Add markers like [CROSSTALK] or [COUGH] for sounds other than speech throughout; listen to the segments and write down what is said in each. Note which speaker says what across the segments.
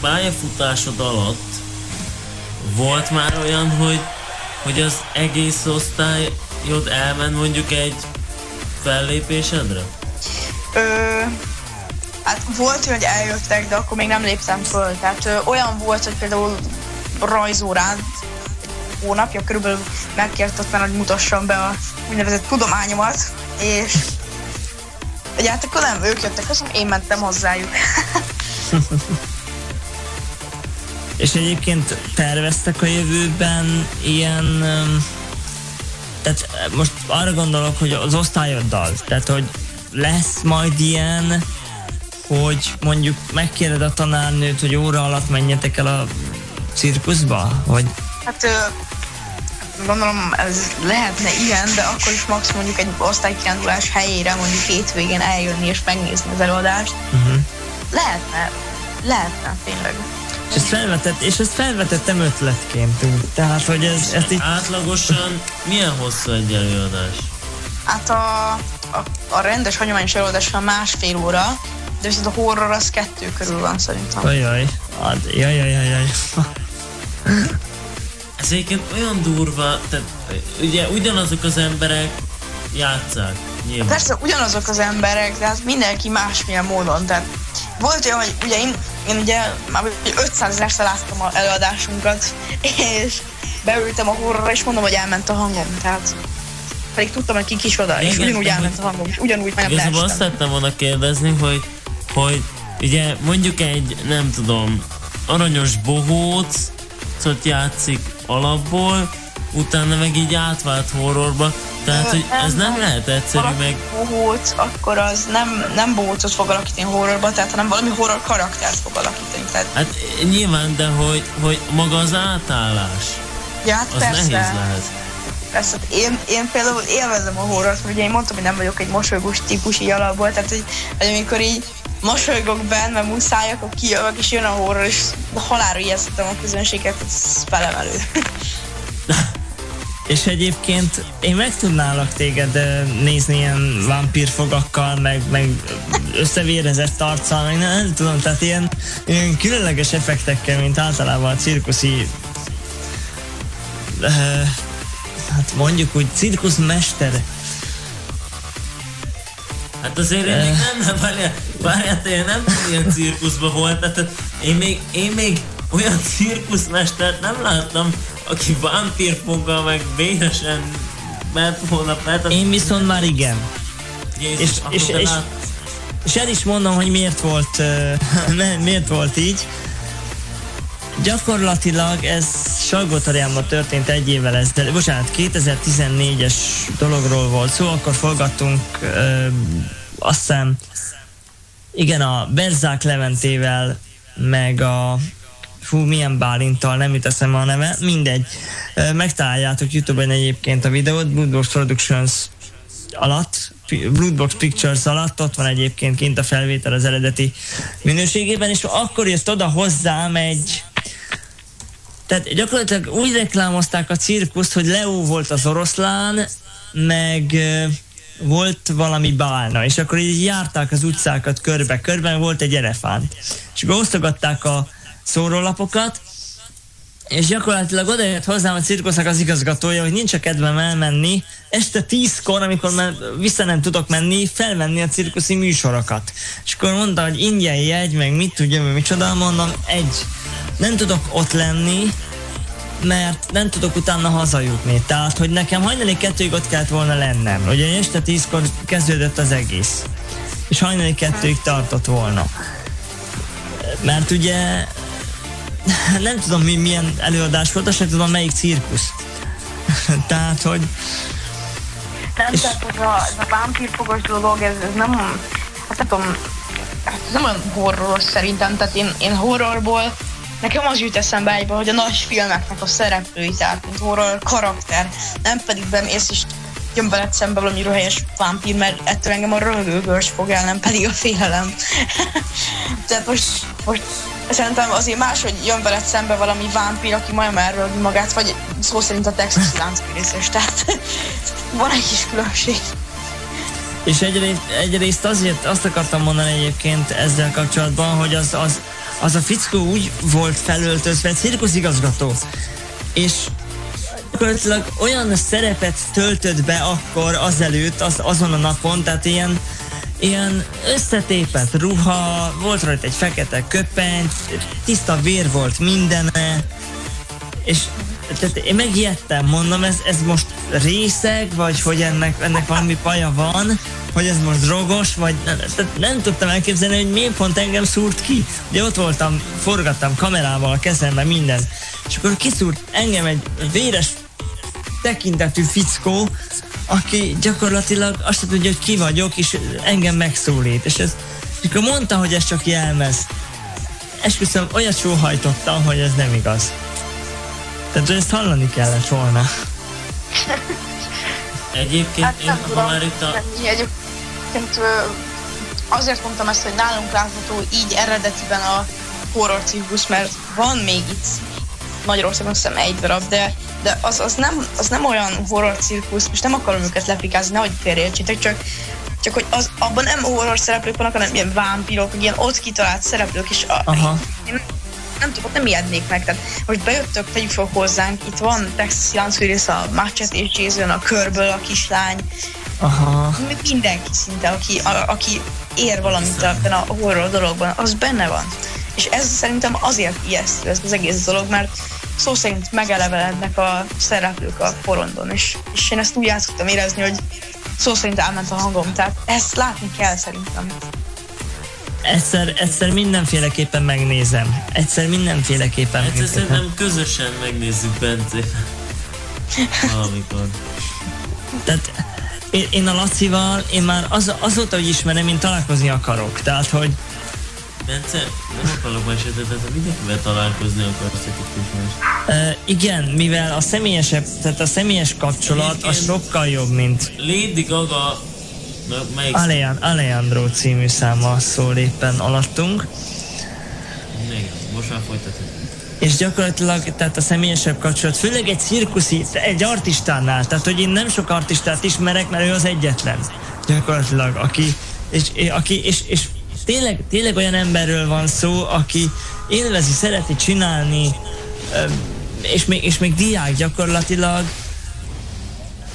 Speaker 1: pályafutásod alatt volt már olyan, hogy, hogy az egész osztályod elment mondjuk egy fellépésedre?
Speaker 2: Ö, hát volt, hogy eljöttek, de akkor még nem léptem föl. Tehát ö, olyan volt, hogy például rajzórán hónapja körülbelül megkért ott már, hogy mutassam be a úgynevezett tudományomat, és ugye hát akkor nem ők jöttek, azt én mentem hozzájuk. [LAUGHS]
Speaker 3: És egyébként terveztek a jövőben ilyen... Tehát most arra gondolok, hogy az osztályoddal, tehát hogy lesz majd ilyen, hogy mondjuk megkéred a tanárnőt, hogy óra alatt menjetek el a cirkuszba? Vagy
Speaker 2: Hát gondolom ez lehetne ilyen, de akkor is max mondjuk egy osztálykirándulás helyére mondjuk hétvégén eljönni és megnézni az előadást.
Speaker 3: uh-huh.
Speaker 2: Lehetne, lehetne tényleg.
Speaker 3: És ezt, felvetett, és ezt felvetettem ötletként úgy. Tehát, hogy ez, ezt így
Speaker 1: Átlagosan milyen hosszú egy előadás?
Speaker 2: Hát a, a, a rendes hagyományos előadás a másfél óra, de viszont a horror az kettő körül van szerintem.
Speaker 3: Ajaj, ad, jaj, jaj, jaj, jaj.
Speaker 1: Ez egyébként olyan durva, tehát ugye ugyanazok az emberek játszák, nyilván.
Speaker 2: Persze ugyanazok az emberek, de hát mindenki másmilyen módon. Tehát volt olyan, hogy ugye én, én ugye már 500 ezerszer láttam az előadásunkat, és beültem a horrorra, és mondom, hogy elment a hangom. Tehát pedig tudtam, hogy ki kicsoda, és ugyanúgy elment a hangom, és ugyanúgy már nem
Speaker 1: azt szerettem volna kérdezni, hogy, hogy ugye mondjuk egy, nem tudom, aranyos bohócot játszik alapból, utána meg így átvált horrorba, tehát hogy ez nem lehet egyszerű, meg
Speaker 2: bohóc, akkor az nem, nem bohócot fog alakítani horrorba, tehát hanem valami horror karaktert fog alakítani. Tehát,
Speaker 1: hát nyilván, de hogy, hogy maga az átállás,
Speaker 2: ja, hát
Speaker 1: az
Speaker 2: persze,
Speaker 1: nehéz lehet.
Speaker 2: persze. Hát Én, én például élvezem a horrort, ugye én mondtam, hogy nem vagyok egy mosolygós típus így alapból, tehát hogy, hogy amikor így mosolygok benne, mert muszáj, akkor kijövök, és jön a horror, és halálra ijesztettem a közönséget, ez felemelő. [LAUGHS]
Speaker 3: És egyébként én meg tudnálak téged nézni ilyen vámpírfogakkal, meg, meg összevérezett arccal, meg nem, nem tudom, tehát ilyen, ilyen különleges effektekkel, mint általában a cirkuszi ö, hát mondjuk úgy cirkuszmester.
Speaker 1: Hát azért én még nem, nem, várjál, várjál, én nem tudom, ilyen cirkuszban volt, tehát én még, én még olyan cirkuszmestert nem láttam, aki vámpírfoggal meg véresen ment volna fel.
Speaker 3: Én viszont már igen.
Speaker 1: Jézus,
Speaker 3: és- és- és- És el is mondom, hogy miért volt, [LAUGHS] ne, miért volt így. Gyakorlatilag ez Salgótarjánban történt egy évvel ezelőtt, bocsánat, 2014-es dologról volt szó, akkor forgattunk ö, azt hiszem, igen, a Berzák Leventével, meg a fú, milyen Bálintal, nem jut eszembe a neve, mindegy. Megtaláljátok Youtube-on egyébként a videót, Bloodbox Productions alatt, Bloodbox Pictures alatt, ott van egyébként kint a felvétel az eredeti minőségében, és akkor jött oda hozzám egy tehát gyakorlatilag úgy reklámozták a cirkuszt, hogy Leo volt az oroszlán, meg volt valami bálna, és akkor így járták az utcákat körbe-körbe, volt egy elefánt. És akkor osztogatták a szórólapokat, és gyakorlatilag oda jött hozzám a cirkusznak az igazgatója, hogy nincs a kedvem elmenni, este tízkor, amikor már vissza nem tudok menni, felvenni a cirkuszi műsorokat. És akkor mondta, hogy ingyen jegy, meg mit tudja, meg micsoda, mondom, egy, nem tudok ott lenni, mert nem tudok utána hazajutni. Tehát, hogy nekem hajnali kettőig ott kellett volna lennem. Ugye este tízkor kezdődött az egész. És hajnali kettőig tartott volna. Mert ugye nem tudom mi, milyen előadás volt, azt sem tudom melyik cirkusz. [LAUGHS] Tehát, hogy
Speaker 2: Nem,
Speaker 3: És-
Speaker 2: tehát ez a, ez a vámpírfogos dolog, ez, ez nem, hát nem tudom, hát ez nem olyan horroros szerintem, tehát én, én horrorból, nekem az jut eszembe egybe, hogy a nagy filmeknek a szereplői, tehát mint horror karakter, nem pedig bemész és jön veled szembe valami röhelyes vámpír, mert ettől engem a röhögőgörs fog el, nem pedig a félelem. [LAUGHS] tehát most, most szerintem azért más, hogy jön veled szembe valami vámpír, aki majdnem elrögi magát, vagy szó szerint a Texas láncpírészes, tehát [LAUGHS] van egy kis különbség.
Speaker 3: És egyrészt, egyrészt azért azt akartam mondani egyébként ezzel kapcsolatban, hogy az, az az a fickó úgy volt felöltözve, cirkuszigazgató, és gyakorlatilag olyan szerepet töltött be akkor azelőtt, az, azon a napon, tehát ilyen, ilyen összetépett ruha, volt rajta egy fekete köpeny, tiszta vér volt mindene, és tehát én megijedtem, mondom, ez, ez most részeg, vagy hogy ennek, ennek valami paja van, hogy ez most drogos, vagy tehát nem tudtam elképzelni, hogy miért pont engem szúrt ki. Ugye ott voltam, forgattam kamerával a kezembe minden, és akkor kiszúrt engem egy véres tekintetű fickó, aki gyakorlatilag azt tudja, hogy ki vagyok, és engem megszólít. És, ez, akkor mondta, hogy ez csak jelmez. Esküszöm, olyat sóhajtottam, hogy ez nem igaz. Tehát ezt hallani kellett volna.
Speaker 1: Egyébként hát, én, ha már itt a...
Speaker 2: Egyébként azért mondtam ezt, hogy nálunk látható így eredetiben a horror cirkusz, mert van még itt Magyarországon szem egy darab, de, de az, az, nem, az nem olyan horror cirkusz, és nem akarom őket leplikázni, nehogy félreértsétek, csak csak hogy az, abban nem horror szereplők vannak, hanem ilyen vámpírok, ilyen ott kitalált szereplők, és a, Aha. Én, nem tudom, nem ijednék meg. Tehát most bejöttök, tegyük fel hozzánk, itt van Texas Landsférész, a Machete és Jason, a körből a kislány,
Speaker 3: Aha.
Speaker 2: Mindenki szinte, aki, a, aki ér valamit ebben a horror dologban, az benne van. És ez szerintem azért ijesztő ez az egész dolog, mert szó szerint megelevelednek a szereplők a porondon, és, és én ezt úgy át tudtam érezni, hogy szó szerint elment a hangom, tehát ezt látni kell szerintem.
Speaker 3: Egyszer, egyszer mindenféleképpen megnézem. Egyszer mindenféleképpen
Speaker 1: Egyszer szerintem közösen megnézzük Bence. Valamikor.
Speaker 3: Tehát én, én a Lacival, én már az, azóta, hogy ismerem, én találkozni akarok. Tehát, hogy
Speaker 1: Bence, nem akarok mesélni, tehát mindenkivel találkozni akarsz egy kicsit
Speaker 3: uh, Igen, mivel a személyesebb, tehát a személyes kapcsolat az sokkal jobb, mint...
Speaker 1: Lady Gaga
Speaker 3: Melyik Alean, Alejandro című száma szól éppen alattunk.
Speaker 1: Még, most már folytatjuk.
Speaker 3: És gyakorlatilag, tehát a személyesebb kapcsolat, főleg egy cirkuszi, egy artistánál, tehát hogy én nem sok artistát ismerek, mert ő az egyetlen. Gyakorlatilag, aki, és, aki, és, és tényleg, tényleg olyan emberről van szó, aki élvezi, szereti csinálni, és még, és még diák gyakorlatilag,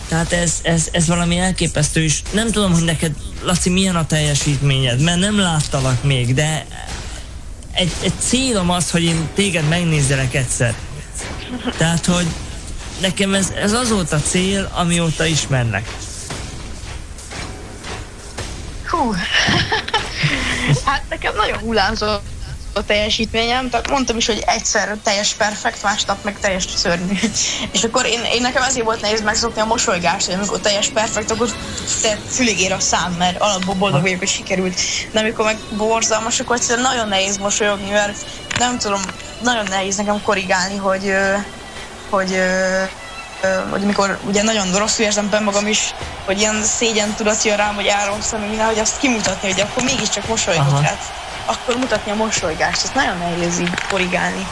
Speaker 3: tehát ez, ez, ez valami elképesztő, és nem tudom, hogy neked, Laci, milyen a teljesítményed, mert nem láttalak még, de egy, egy célom az, hogy én téged megnézzelek egyszer. Tehát, hogy nekem ez, ez az volt a cél, amióta ismernek.
Speaker 2: Hú, [LAUGHS] hát nekem nagyon hullámzó a teljesítményem, tehát mondtam is, hogy egyszer teljes perfekt, másnap meg teljes szörnyű. [LAUGHS] És akkor én, én nekem ezért volt nehéz megszokni a mosolygást, hogy amikor teljes perfekt, akkor te fülig ér a szám, mert alapból boldog vagyok, hogy sikerült. De amikor meg borzalmas, akkor egyszerűen nagyon nehéz mosolyogni, mert nem tudom, nagyon nehéz nekem korrigálni, hogy, hogy hogy amikor ugye nagyon rosszul érzem be magam is, hogy ilyen szégyen tudat jön rám, vagy elrosszom, minden, hogy azt kimutatni, hogy akkor mégiscsak mosolygok. Hát akkor mutatni a mosolygást. Ez nagyon nehéz így korrigálni.